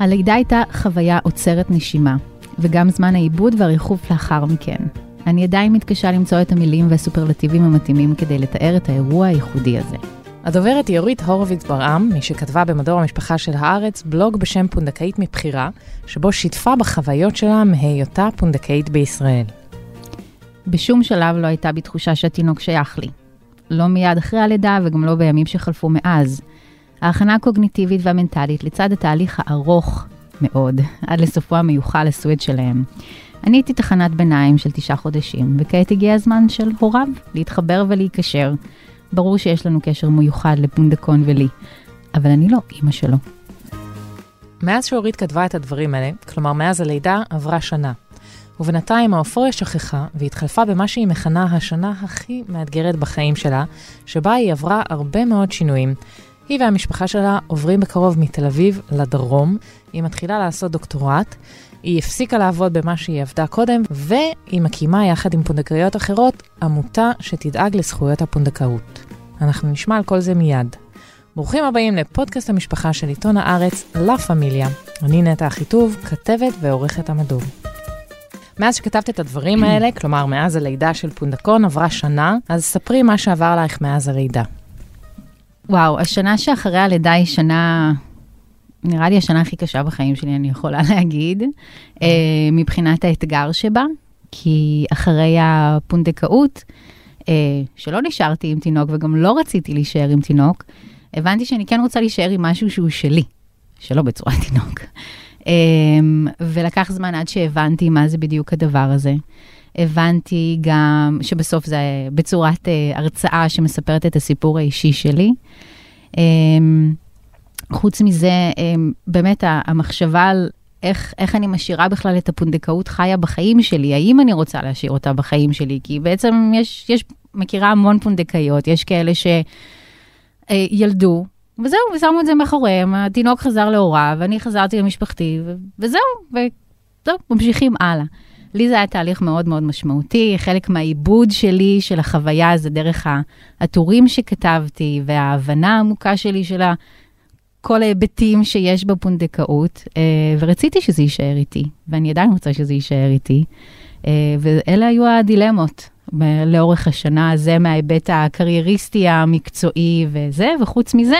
הלידה הייתה חוויה עוצרת נשימה, וגם זמן העיבוד והריחוף לאחר מכן. אני עדיין מתקשה למצוא את המילים והסופרלטיבים המתאימים כדי לתאר את האירוע הייחודי הזה. הדוברת היא אורית הורוביץ ברעם, מי שכתבה במדור המשפחה של הארץ בלוג בשם פונדקאית מבחירה, שבו שיתפה בחוויות שלה מהיותה פונדקאית בישראל. בשום שלב לא הייתה בי תחושה שהתינוק שייך לי. לא מיד אחרי הלידה וגם לא בימים שחלפו מאז. ההכנה הקוגניטיבית והמנטלית לצד התהליך הארוך מאוד, עד לסופו המיוחל לסוויד שלהם. אני הייתי תחנת ביניים של תשעה חודשים, וכעת הגיע הזמן של הוריו להתחבר ולהיקשר. ברור שיש לנו קשר מיוחד לפונדקון ולי, אבל אני לא אימא שלו. מאז שאורית כתבה את הדברים האלה, כלומר מאז הלידה, עברה שנה. ובינתיים האופוריה שכחה והתחלפה במה שהיא מכנה השנה הכי מאתגרת בחיים שלה, שבה היא עברה הרבה מאוד שינויים. היא והמשפחה שלה עוברים בקרוב מתל אביב לדרום, היא מתחילה לעשות דוקטורט, היא הפסיקה לעבוד במה שהיא עבדה קודם, והיא מקימה יחד עם פונדקאיות אחרות עמותה שתדאג לזכויות הפונדקאות. אנחנו נשמע על כל זה מיד. ברוכים הבאים לפודקאסט המשפחה של עיתון הארץ, לה פמיליה. אני נטע אחיטוב, כתבת ועורכת המדור. מאז שכתבת את הדברים האלה, כלומר מאז הלידה של פונדקון, עברה שנה, אז ספרי מה שעבר עלייך מאז הלידה. וואו, השנה שאחרי הלידה היא שנה, נראה לי השנה הכי קשה בחיים שלי, אני יכולה להגיד, אה, מבחינת האתגר שבה, כי אחרי הפונדקאות, אה, שלא נשארתי עם תינוק וגם לא רציתי להישאר עם תינוק, הבנתי שאני כן רוצה להישאר עם משהו שהוא שלי, שלא בצורת תינוק. אמ, ולקח זמן עד שהבנתי מה זה בדיוק הדבר הזה. הבנתי גם שבסוף זה בצורת uh, הרצאה שמספרת את הסיפור האישי שלי. Um, חוץ מזה, um, באמת המחשבה על איך, איך אני משאירה בכלל את הפונדקאות חיה בחיים שלי, האם אני רוצה להשאיר אותה בחיים שלי, כי בעצם יש, יש מכירה המון פונדקאיות, יש כאלה שילדו, וזהו, ושמו את זה מאחוריהם, התינוק חזר להוריו, ואני חזרתי למשפחתי, ו- וזהו, וזהו, ממשיכים הלאה. לי זה היה תהליך מאוד מאוד משמעותי, חלק מהעיבוד שלי, של החוויה, זה דרך הטורים שכתבתי, וההבנה העמוקה שלי של כל ההיבטים שיש בפונדקאות, אה, ורציתי שזה יישאר איתי, ואני עדיין רוצה שזה יישאר איתי, אה, ואלה היו הדילמות. לאורך השנה, זה מההיבט הקרייריסטי המקצועי וזה, וחוץ מזה,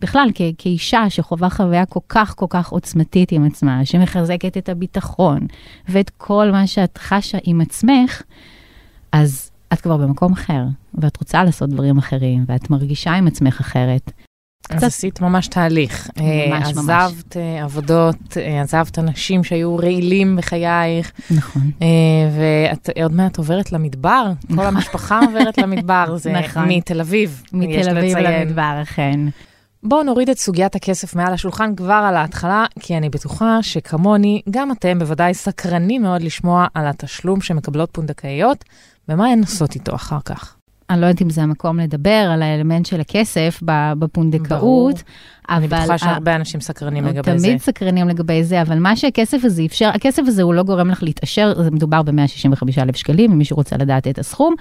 בכלל, כ- כאישה שחווה חוויה כל כך כל כך עוצמתית עם עצמה, שמחזקת את הביטחון ואת כל מה שאת חשה עם עצמך, אז את כבר במקום אחר, ואת רוצה לעשות דברים אחרים, ואת מרגישה עם עצמך אחרת. אז עשית ממש תהליך. ממש, ממש. עזבת ממש. עבודות, אה, עזבת אנשים שהיו רעילים בחייך. נכון. אה, ואת עוד מעט עוברת למדבר, נכון. כל המשפחה עוברת למדבר, זה נכון. מתל אביב. מתל אביב למדבר, אכן. בואו נוריד את סוגיית הכסף מעל השולחן כבר על ההתחלה, כי אני בטוחה שכמוני, גם אתם בוודאי סקרנים מאוד לשמוע על התשלום שמקבלות פונדקאיות, ומה הן עושות איתו אחר כך. אני לא יודעת אם זה המקום לדבר על האלמנט של הכסף בפונדקאות, ברור. אבל... אני בטוחה שהרבה אנשים סקרנים לגבי תמיד זה. תמיד סקרנים לגבי זה, אבל מה שהכסף הזה אפשר, הכסף הזה הוא לא גורם לך להתעשר, זה מדובר ב-165,000 שקלים, אם מישהו רוצה לדעת את הסכום,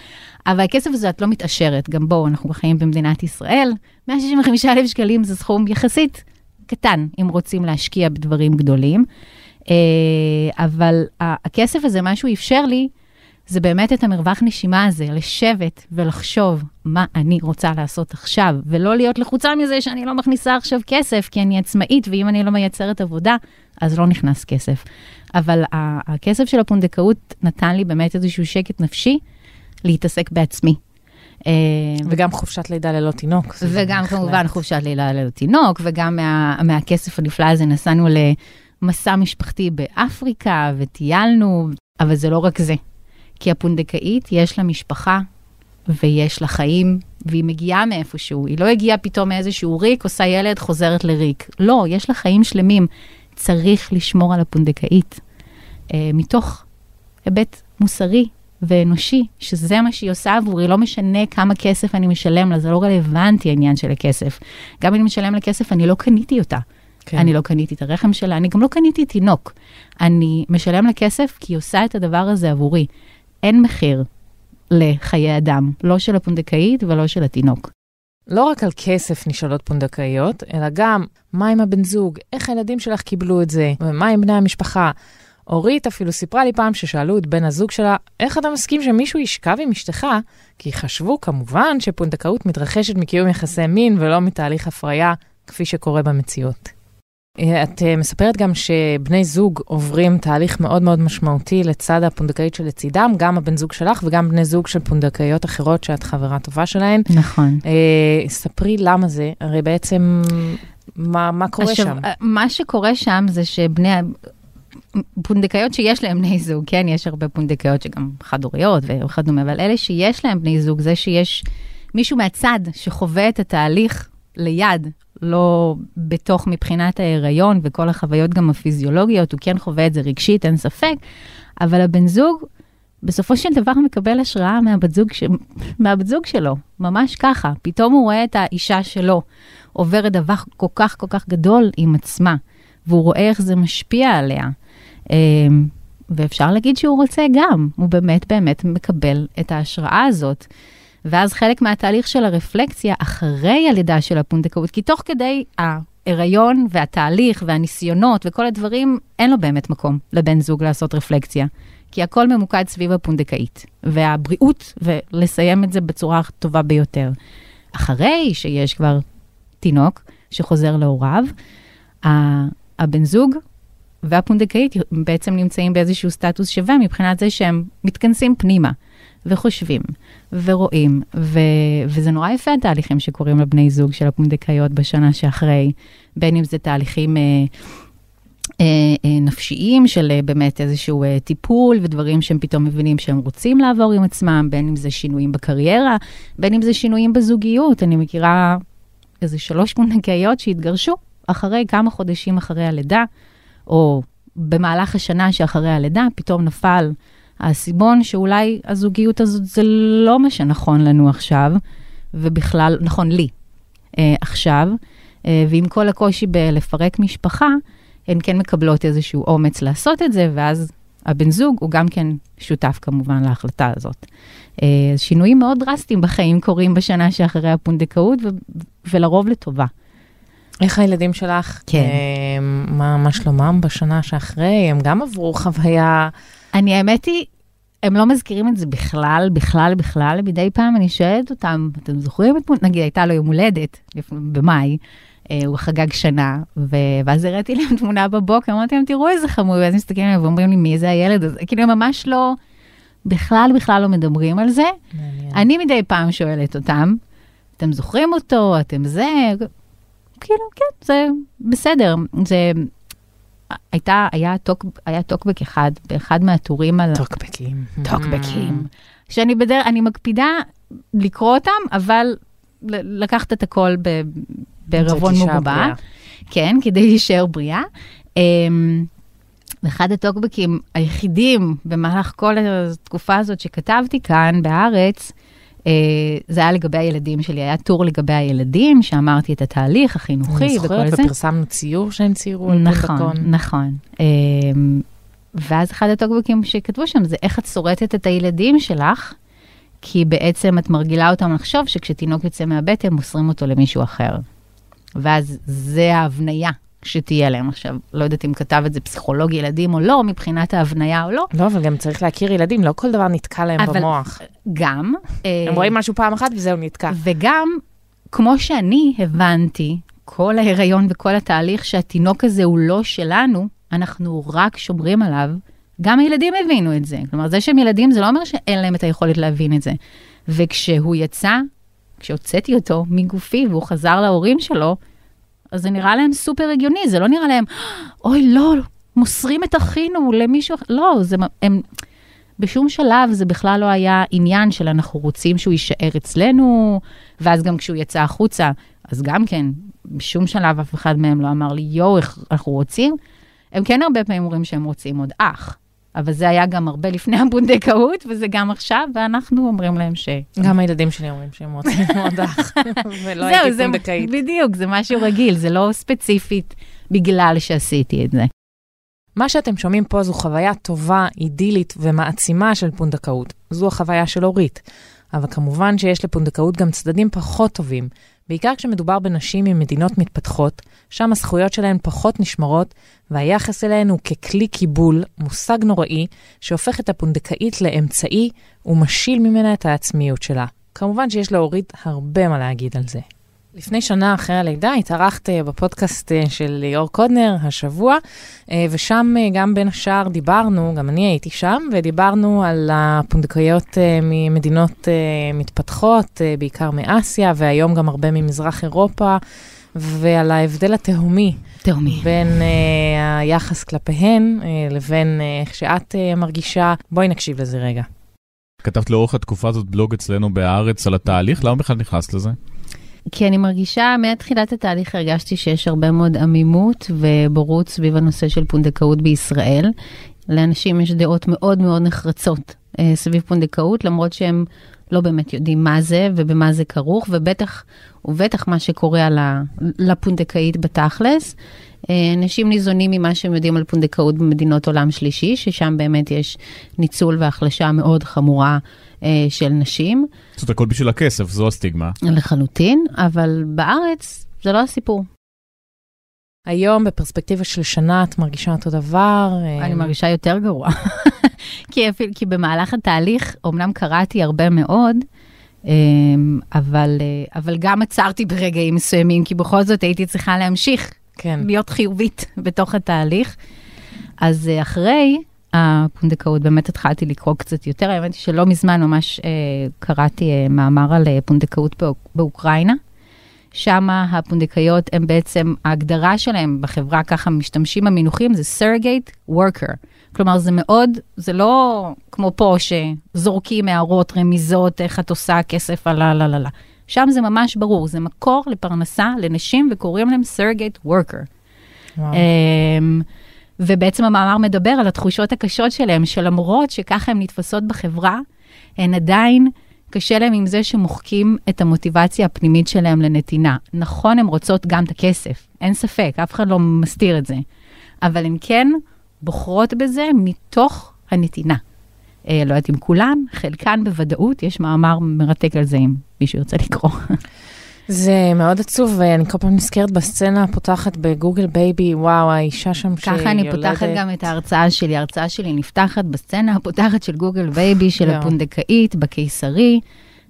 אבל הכסף הזה את לא מתעשרת, גם בואו, אנחנו חיים במדינת ישראל, 165,000 שקלים זה סכום יחסית קטן, אם רוצים להשקיע בדברים גדולים, אה, אבל הכסף הזה, מה שהוא אפשר לי, זה באמת את המרווח נשימה הזה, לשבת ולחשוב מה אני רוצה לעשות עכשיו, ולא להיות לחוצה מזה שאני לא מכניסה עכשיו כסף, כי אני עצמאית, ואם אני לא מייצרת עבודה, אז לא נכנס כסף. אבל הכסף של הפונדקאות נתן לי באמת איזשהו שקט נפשי להתעסק בעצמי. אה, וגם חופשת לידה ללא תינוק. וגם כמובן חופשת לידה ללא תינוק, וגם מה, מהכסף הנפלא הזה נסענו למסע משפחתי באפריקה וטיילנו, אבל זה לא רק זה. כי הפונדקאית, יש לה משפחה ויש לה חיים, והיא מגיעה מאיפשהו. היא לא הגיעה פתאום מאיזשהו ריק, עושה ילד, חוזרת לריק. לא, יש לה חיים שלמים. צריך לשמור על הפונדקאית. אה, מתוך היבט מוסרי ואנושי, שזה מה שהיא עושה עבורי, לא משנה כמה כסף אני משלם לה, זה לא רלוונטי העניין של הכסף. גם אם אני משלם לה כסף, אני לא קניתי אותה. כן. אני לא קניתי את הרחם שלה, אני גם לא קניתי תינוק. אני משלם לה כסף כי היא עושה את הדבר הזה עבורי. אין מחיר לחיי אדם, לא של הפונדקאית ולא של התינוק. לא רק על כסף נשאלות פונדקאיות, אלא גם מה עם הבן זוג, איך הילדים שלך קיבלו את זה, ומה עם בני המשפחה. אורית אפילו סיפרה לי פעם ששאלו את בן הזוג שלה, איך אתה מסכים שמישהו ישכב עם אשתך? כי חשבו כמובן שפונדקאות מתרחשת מקיום יחסי מין ולא מתהליך הפריה, כפי שקורה במציאות. אה, את אה, מספרת גם שבני זוג עוברים תהליך מאוד מאוד משמעותי לצד הפונדקאית שלצידם, גם הבן זוג שלך וגם בני זוג של פונדקאיות אחרות שאת חברה טובה שלהן. נכון. אה, ספרי למה זה, הרי בעצם, מה, מה קורה עכשיו, שם? מה שקורה שם זה שבני, פונדקאיות שיש להם בני זוג, כן, יש הרבה פונדקאיות שגם חד-הוריות וכדומה, אבל אלה שיש להם בני זוג, זה שיש מישהו מהצד שחווה את התהליך ליד, לא בתוך מבחינת ההיריון וכל החוויות גם הפיזיולוגיות, הוא כן חווה את זה רגשית, אין ספק, אבל הבן זוג, בסופו של דבר מקבל השראה מהבת זוג, ש... מהבת זוג שלו, ממש ככה. פתאום הוא רואה את האישה שלו עוברת דבר כל כך כל כך גדול עם עצמה, והוא רואה איך זה משפיע עליה. אמ, ואפשר להגיד שהוא רוצה גם, הוא באמת באמת מקבל את ההשראה הזאת. ואז חלק מהתהליך של הרפלקציה אחרי הלידה של הפונדקאות, כי תוך כדי ההיריון והתהליך והניסיונות וכל הדברים, אין לו באמת מקום לבן זוג לעשות רפלקציה. כי הכל ממוקד סביב הפונדקאית, והבריאות, ולסיים את זה בצורה הטובה ביותר. אחרי שיש כבר תינוק שחוזר להוריו, הבן זוג והפונדקאית בעצם נמצאים באיזשהו סטטוס שווה מבחינת זה שהם מתכנסים פנימה וחושבים ורואים, ו- וזה נורא יפה התהליכים שקורים לבני זוג של הפונדקאיות בשנה שאחרי, בין אם זה תהליכים... אה, אה, אה, נפשיים של אה, באמת איזשהו אה, טיפול ודברים שהם פתאום מבינים שהם רוצים לעבור עם עצמם, בין אם זה שינויים בקריירה, בין אם זה שינויים בזוגיות. אני מכירה איזה שלוש פונדקאיות שהתגרשו אחרי כמה חודשים אחרי הלידה, או במהלך השנה שאחרי הלידה, פתאום נפל האסימון שאולי הזוגיות הזאת זה לא מה שנכון לנו עכשיו, ובכלל, נכון לי אה, עכשיו, אה, ועם כל הקושי בלפרק משפחה, הן כן מקבלות איזשהו אומץ לעשות את זה, ואז הבן זוג הוא גם כן שותף כמובן להחלטה הזאת. אה, שינויים מאוד דרסטיים בחיים קורים בשנה שאחרי הפונדקאות, ו- ולרוב לטובה. איך הילדים שלך? כן. אה, מה, מה שלומם בשנה שאחרי? הם גם עברו חוויה... אני, האמת היא, הם לא מזכירים את זה בכלל, בכלל, בכלל. מדי פעם אני שואלת אותם, אתם זוכרים את... נגיד, הייתה לו יום הולדת במאי, אה, הוא חגג שנה, ו... ואז הראיתי להם תמונה בבוקר, אמרתי להם, תראו איזה חמור, ואז מסתכלים עליהם ואומרים לי, מי זה הילד הזה? כאילו, הם ממש לא, בכלל, בכלל לא מדברים על זה. מעניין. אני מדי פעם שואלת אותם, אתם זוכרים אותו, אתם זה? כאילו, כן, זה בסדר. זה... הייתה, היה, טוק, היה טוקבק אחד באחד מהטורים על... טוקבקים. טוקבקים. שאני בדרך, אני מקפידה לקרוא אותם, אבל לקחת את הכל בערבון מוגבה. כן, כדי להישאר בריאה. אמ, ואחד הטוקבקים היחידים במהלך כל התקופה הזאת שכתבתי כאן בארץ, זה היה לגבי הילדים שלי, היה טור לגבי הילדים, שאמרתי את התהליך החינוכי אני וכל זוכרת, זה. ופרסמנו ציור שהם ציירו על נכון, פונדקון. נכון. אמ, ואז אחד הטוקבקים שכתבו שם זה איך את שורטת את הילדים שלך, כי בעצם את מרגילה אותם לחשוב שכשתינוק יוצא מהבטן מוסרים אותו למישהו אחר. ואז זה ההבניה שתהיה להם עכשיו. לא יודעת אם כתב את זה פסיכולוג ילדים או לא, מבחינת ההבניה או לא, לא, אבל גם צריך להכיר ילדים, לא כל דבר נתקע להם אבל- במוח. גם. אה, הם רואים משהו פעם אחת וזהו, נתקע. וגם, כמו שאני הבנתי, כל ההיריון וכל התהליך שהתינוק הזה הוא לא שלנו, אנחנו רק שומרים עליו, גם הילדים הבינו את זה. כלומר, זה שהם ילדים, זה לא אומר שאין להם את היכולת להבין את זה. וכשהוא יצא, כשהוצאתי אותו מגופי והוא חזר להורים שלו, אז זה נראה להם סופר הגיוני, זה לא נראה להם, אוי, לא, מוסרים את אחינו למישהו אחר. לא, זה, הם, בשום שלב זה בכלל לא היה עניין של אנחנו רוצים שהוא יישאר אצלנו, ואז גם כשהוא יצא החוצה, אז גם כן, בשום שלב אף אחד מהם לא אמר לי, יואו, אנחנו רוצים. הם כן הרבה פעמים אומרים שהם רוצים עוד אח, אבל זה היה גם הרבה לפני הפונדקאות, וזה גם עכשיו, ואנחנו אומרים להם ש... גם הילדים שלי אומרים שהם רוצים מאוד אח, ולא הייתי זה פונדקאית. בדיוק, זה משהו רגיל, זה לא ספציפית בגלל שעשיתי את זה. מה שאתם שומעים פה זו חוויה טובה, אידילית ומעצימה של פונדקאות. זו החוויה של אורית. אבל כמובן שיש לפונדקאות גם צדדים פחות טובים. בעיקר כשמדובר בנשים ממדינות מתפתחות, שם הזכויות שלהן פחות נשמרות, והיחס אליהן הוא ככלי קיבול, מושג נוראי, שהופך את הפונדקאית לאמצעי ומשיל ממנה את העצמיות שלה. כמובן שיש לאורית הרבה מה להגיד על זה. לפני שנה אחרי הלידה התארחת אה, בפודקאסט אה, של ליאור קודנר השבוע, אה, ושם גם בין השאר דיברנו, גם אני הייתי שם, ודיברנו על הפונדקאיות ממדינות מתפתחות, בעיקר מאסיה, והיום גם הרבה ממזרח אירופה, ועל ההבדל התהומי. תהומי. בין uh, היחס כלפיהן uh, לבין איך שאת uh, מרגישה. בואי נקשיב לזה רגע. כתבת לאורך התקופה הזאת בלוג אצלנו בהארץ על התהליך, למה בכלל נכנסת לזה? כי אני מרגישה, מתחילת התהליך הרגשתי שיש הרבה מאוד עמימות ובורות סביב הנושא של פונדקאות בישראל. לאנשים יש דעות מאוד מאוד נחרצות אה, סביב פונדקאות, למרות שהם לא באמת יודעים מה זה ובמה זה כרוך, ובטח, ובטח מה שקורה על ה, לפונדקאית בתכלס. אה, אנשים ניזונים ממה שהם יודעים על פונדקאות במדינות עולם שלישי, ששם באמת יש ניצול והחלשה מאוד חמורה של נשים. זאת הכל בשביל הכסף, זו הסטיגמה. לחלוטין, אבל בארץ זה לא הסיפור. היום, בפרספקטיבה של שנה, את מרגישה אותו דבר? אני אה, מרגישה יותר גרוע. כי, אפילו, כי במהלך התהליך, אמנם קראתי הרבה מאוד, אה, אבל, אבל גם עצרתי ברגעים מסוימים, כי בכל זאת הייתי צריכה להמשיך כן. להיות חיובית בתוך התהליך. אז אחרי, הפונדקאות, באמת התחלתי לקרוא קצת יותר, האמת היא שלא מזמן ממש אה, קראתי אה, מאמר על אה, פונדקאות באוקראינה. שם הפונדקאיות הם בעצם, ההגדרה שלהם בחברה, ככה משתמשים במינוחים, זה surrogate worker. כלומר, זה מאוד, זה לא כמו פה שזורקים הערות, רמיזות, איך את עושה כסף, הלה לה לה לה. שם זה ממש ברור, זה מקור לפרנסה לנשים וקוראים להם surrogate worker. וואו. אמ, ובעצם המאמר מדבר על התחושות הקשות שלהם, שלמרות שככה הן נתפסות בחברה, הן עדיין, קשה להם עם זה שמוחקים את המוטיבציה הפנימית שלהם לנתינה. נכון, הן רוצות גם את הכסף, אין ספק, אף אחד לא מסתיר את זה, אבל הן כן בוחרות בזה מתוך הנתינה. אה, לא יודעת אם כולן, חלקן בוודאות, יש מאמר מרתק על זה אם מישהו ירצה לקרוא. זה מאוד עצוב, ואני כל פעם נזכרת בסצנה הפותחת בגוגל בייבי, וואו, האישה שם שהיא יולדת. ככה אני פותחת גם את ההרצאה שלי. ההרצאה שלי נפתחת בסצנה הפותחת של גוגל בייבי, של הפונדקאית, בקיסרי.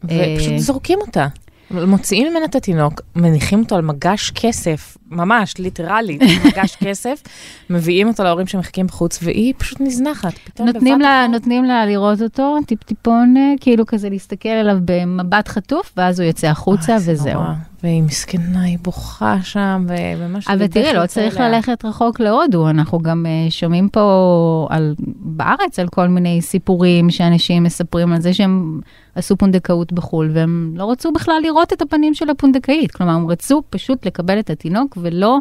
ופשוט אה, זורקים אותה. מוציאים ממנה את התינוק, מניחים אותו על מגש כסף, ממש, ליטרלית, מגש כסף, מביאים אותו להורים שמחכים בחוץ, והיא פשוט נזנחת. נותנים לה, נותנים לה לראות אותו, טיפ-טיפון, אה, כאילו כזה להסתכל עליו במבט חטוף, ואז הוא יוצא החוצה וזהו. והיא מסכנה, היא בוכה שם, וממש... אבל תראי, לא צריך עליה. ללכת רחוק להודו, אנחנו גם uh, שומעים פה על, בארץ על כל מיני סיפורים שאנשים מספרים על זה שהם עשו פונדקאות בחו"ל, והם לא רצו בכלל לראות את הפנים של הפונדקאית. כלומר, הם רצו פשוט לקבל את התינוק ולא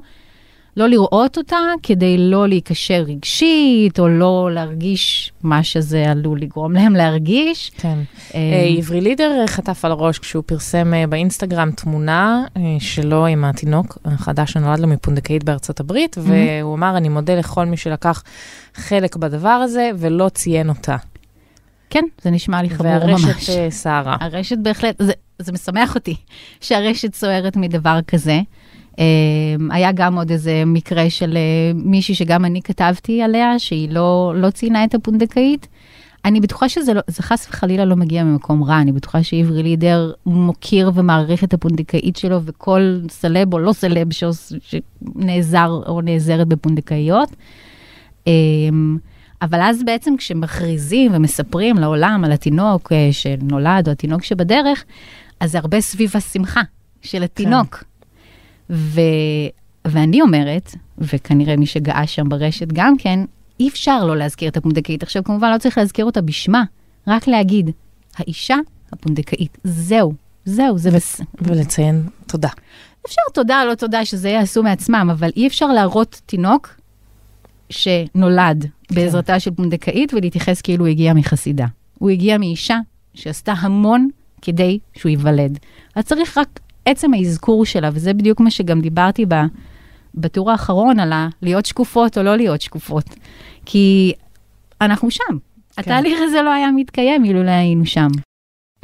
לא לראות אותה כדי לא להיקשר רגשית, או לא להרגיש מה שזה עלול לגרום להם להרגיש. כן. אה, אה, עברי לידר חטף על הראש כשהוא פרסם אה, באינסטגרם תמונה שלו עם התינוק החדש שנולד לו מפונדקאית בארצות הברית, והוא אמר, אני מודה לכל מי שלקח חלק בדבר הזה ולא ציין אותה. כן, זה נשמע לי חמור ממש. והרשת סערה. הרשת בהחלט, זה, זה משמח אותי שהרשת סוערת מדבר כזה. אמ, היה גם עוד איזה מקרה של אה, מישהי שגם אני כתבתי עליה, שהיא לא, לא ציינה את הפונדקאית. אני בטוחה שזה לא, זה חס וחלילה לא מגיע ממקום רע, אני בטוחה שעברי לידר מוקיר ומעריך את הפונדקאית שלו, וכל סלב או לא סלב שנעזר או נעזרת בפונדקאיות. אמ, אבל אז בעצם כשמכריזים ומספרים לעולם על התינוק אה, שנולד או התינוק שבדרך, אז זה הרבה סביב השמחה של התינוק. כן. ו... ואני אומרת, וכנראה מי שגאה שם ברשת גם כן, אי אפשר לא להזכיר את הפונדקאית. עכשיו, כמובן לא צריך להזכיר אותה בשמה, רק להגיד, האישה הפונדקאית, זהו, זהו, זה בס... ולציין תודה. אפשר תודה, לא תודה, שזה יעשו מעצמם, אבל אי אפשר להראות תינוק שנולד כן. בעזרתה של פונדקאית ולהתייחס כאילו הוא הגיע מחסידה. הוא הגיע מאישה שעשתה המון כדי שהוא ייוולד. אז צריך רק עצם האזכור שלה, וזה בדיוק מה שגם דיברתי בה, בטור האחרון, על להיות שקופות או לא להיות שקופות. כי אנחנו שם. כן. התהליך הזה לא היה מתקיים אילולא היינו שם.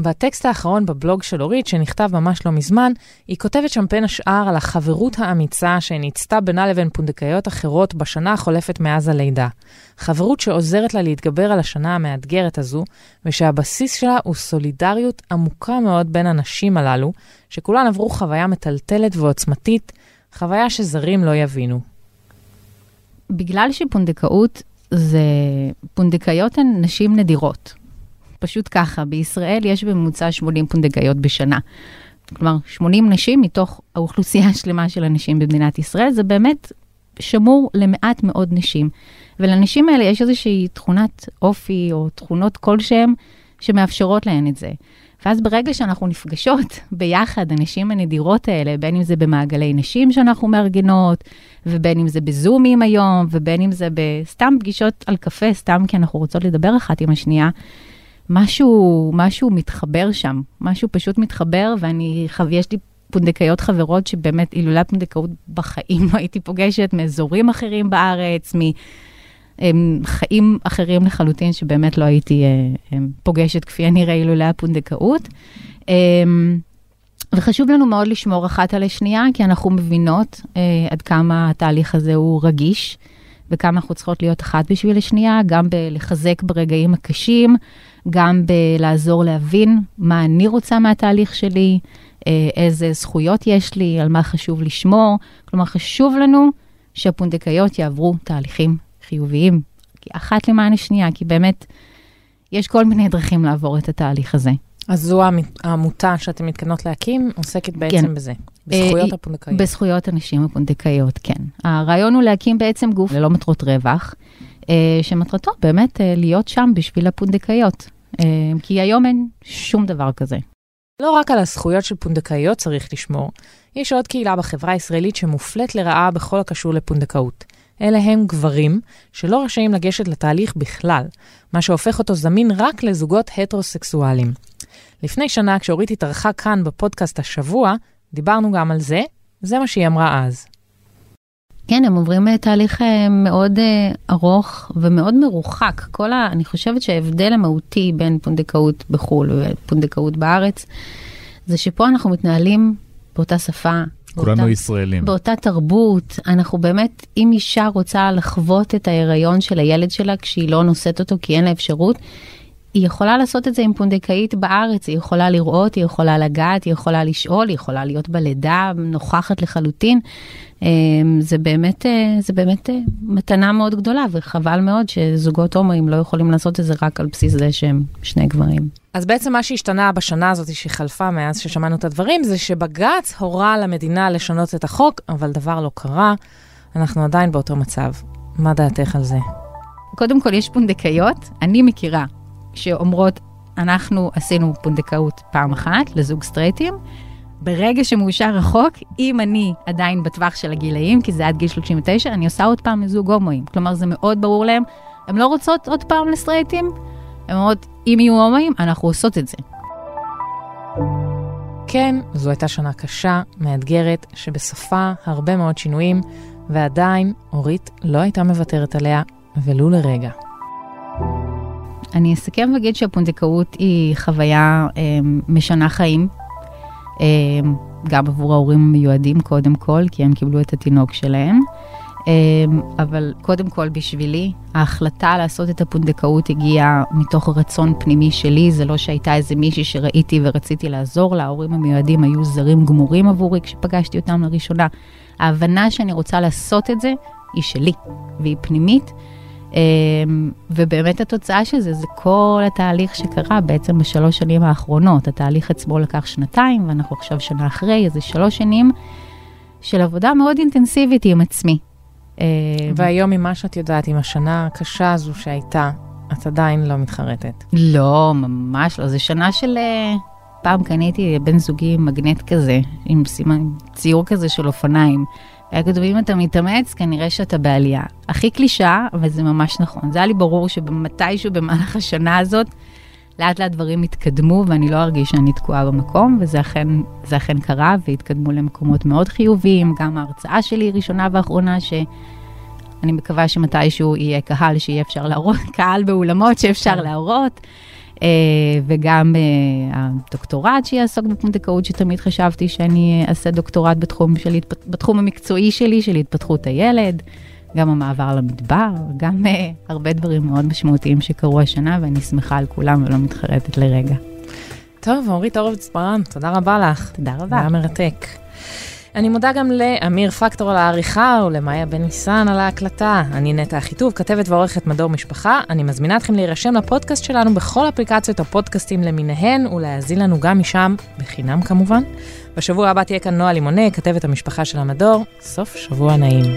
בטקסט האחרון בבלוג של אורית, שנכתב ממש לא מזמן, היא כותבת שם בין השאר על החברות האמיצה שניצתה בינה לבין פונדקאיות אחרות בשנה החולפת מאז הלידה. חברות שעוזרת לה להתגבר על השנה המאתגרת הזו, ושהבסיס שלה הוא סולידריות עמוקה מאוד בין הנשים הללו, שכולן עברו חוויה מטלטלת ועוצמתית, חוויה שזרים לא יבינו. בגלל שפונדקאות זה, פונדקאיות הן נשים נדירות. פשוט ככה, בישראל יש בממוצע 80 פונדקאיות בשנה. כלומר, 80 נשים מתוך האוכלוסייה השלמה של הנשים במדינת ישראל, זה באמת שמור למעט מאוד נשים. ולנשים האלה יש איזושהי תכונת אופי או תכונות כלשהן שמאפשרות להן את זה. ואז ברגע שאנחנו נפגשות ביחד, הנשים הנדירות האלה, בין אם זה במעגלי נשים שאנחנו מארגנות, ובין אם זה בזומים היום, ובין אם זה בסתם פגישות על קפה, סתם כי אנחנו רוצות לדבר אחת עם השנייה, משהו, משהו מתחבר שם, משהו פשוט מתחבר, ואני, יש לי פונדקאיות חברות שבאמת, אילולא הפונדקאות בחיים לא הייתי פוגשת, מאזורים אחרים בארץ, מחיים אחרים לחלוטין, שבאמת לא הייתי אה, פוגשת כפי הנראה אילולא הפונדקאות. וחשוב לנו מאוד לשמור אחת על השנייה, כי אנחנו מבינות אה, עד כמה התהליך הזה הוא רגיש, וכמה אנחנו צריכות להיות אחת בשביל השנייה, גם בלחזק ברגעים הקשים, גם בלעזור להבין מה אני רוצה מהתהליך שלי, אה, איזה זכויות יש לי, על מה חשוב לשמור. כלומר, חשוב לנו שהפונדקאיות יעברו תהליכים חיוביים, אחת למען השנייה, כי באמת, יש כל מיני דרכים לעבור את התהליך הזה. אז זו העמותה שאתן מתכוונות להקים, עוסקת בעצם כן. בזה, בזכויות הפונדקאיות. בזכויות הנשים הפונדקאיות, כן. הרעיון הוא להקים בעצם גוף ללא מטרות רווח, אה, שמטרתו באמת אה, להיות שם בשביל הפונדקאיות, אה, כי היום אין שום דבר כזה. לא רק על הזכויות של פונדקאיות צריך לשמור, יש עוד קהילה בחברה הישראלית שמופלית לרעה בכל הקשור לפונדקאות. אלה הם גברים שלא רשאים לגשת לתהליך בכלל, מה שהופך אותו זמין רק לזוגות הטרוסקסואלים. לפני שנה, כשאורית התארחה כאן בפודקאסט השבוע, דיברנו גם על זה, זה מה שהיא אמרה אז. כן, הם עוברים אה, תהליך אה, מאוד אה, ארוך ומאוד מרוחק. כל ה... אני חושבת שההבדל המהותי בין פונדקאות בחו"ל ופונדקאות בארץ, זה שפה אנחנו מתנהלים באותה שפה. כולנו באותה, ישראלים. באותה תרבות. אנחנו באמת, אם אישה רוצה לחוות את ההיריון של הילד שלה כשהיא לא נושאת אותו כי אין לה אפשרות, היא יכולה לעשות את זה עם פונדקאית בארץ, היא יכולה לראות, היא יכולה לגעת, היא יכולה לשאול, היא יכולה להיות בלידה, נוכחת לחלוטין. אמ, זה באמת, אה, זה באמת אה, מתנה מאוד גדולה, וחבל מאוד שזוגות הומואים לא יכולים לעשות את זה רק על בסיס זה שהם שני גברים. אז בעצם מה שהשתנה בשנה הזאת שחלפה מאז ששמענו את הדברים, זה שבג"ץ הורה למדינה לשנות את החוק, אבל דבר לא קרה, אנחנו עדיין באותו מצב. מה דעתך על זה? קודם כל, יש פונדקאיות, אני מכירה שאומרות, אנחנו עשינו פונדקאות פעם אחת לזוג סטרייטים. ברגע שמאושר החוק, אם אני עדיין בטווח של הגילאים, כי זה עד גיל 39, אני עושה עוד פעם לזוג הומואים. כלומר, זה מאוד ברור להם, הן לא רוצות עוד פעם לסטרייטים, הן אומרות, אם יהיו הומואים, אנחנו עושות את זה. כן, זו הייתה שנה קשה, מאתגרת, שבסופה הרבה מאוד שינויים, ועדיין אורית לא הייתה מוותרת עליה, ולו לרגע. אני אסכם ואגיד שהפונדקאות היא חוויה אה, משנה חיים, אה, גם עבור ההורים המיועדים קודם כל, כי הם קיבלו את התינוק שלהם. אה, אבל קודם כל בשבילי, ההחלטה לעשות את הפונדקאות הגיעה מתוך רצון פנימי שלי, זה לא שהייתה איזה מישהי שראיתי ורציתי לעזור לה, ההורים המיועדים היו זרים גמורים עבורי כשפגשתי אותם לראשונה. ההבנה שאני רוצה לעשות את זה היא שלי, והיא פנימית. אמ, ובאמת התוצאה של זה, זה כל התהליך שקרה בעצם בשלוש שנים האחרונות. התהליך עצמו לקח שנתיים, ואנחנו עכשיו שנה אחרי, אז זה שלוש שנים של עבודה מאוד אינטנסיבית עם עצמי. אמ, והיום, ממה שאת יודעת, עם השנה הקשה הזו שהייתה, את עדיין לא מתחרטת. לא, ממש לא. זו שנה של... אה, פעם קניתי בן זוגי מגנט כזה, עם סימן, ציור כזה של אופניים. כתוב, אם אתה מתאמץ, כנראה שאתה בעלייה. הכי קלישאה, אבל זה ממש נכון. זה היה לי ברור שמתישהו במהלך השנה הזאת, לאט לאט דברים התקדמו, ואני לא ארגיש שאני תקועה במקום, וזה אכן, אכן קרה, והתקדמו למקומות מאוד חיוביים. גם ההרצאה שלי, ראשונה ואחרונה, שאני מקווה שמתישהו יהיה קהל שיהיה אפשר להראות, קהל באולמות שאפשר כן. להראות. אה, וגם אה, הדוקטורט שיעסוק בפונדקאות, שתמיד חשבתי שאני אעשה דוקטורט בתחום, שלי, בתחום המקצועי שלי, של התפתחות הילד, גם המעבר למדבר, גם אה, הרבה דברים מאוד משמעותיים שקרו השנה, ואני שמחה על כולם ולא מתחרטת לרגע. טוב, אורית הורוביץ ברן, תודה רבה לך. תודה רבה. היה מרתק. אני מודה גם לאמיר פקטור על העריכה ולמאיה בן ניסן על ההקלטה. אני נטע אחיטוב, כתבת ועורכת מדור משפחה. אני מזמינה אתכם להירשם לפודקאסט שלנו בכל אפליקציות הפודקאסטים למיניהן, ולהאזין לנו גם משם, בחינם כמובן. בשבוע הבא תהיה כאן נועה לימוני, כתבת המשפחה של המדור. סוף שבוע נעים.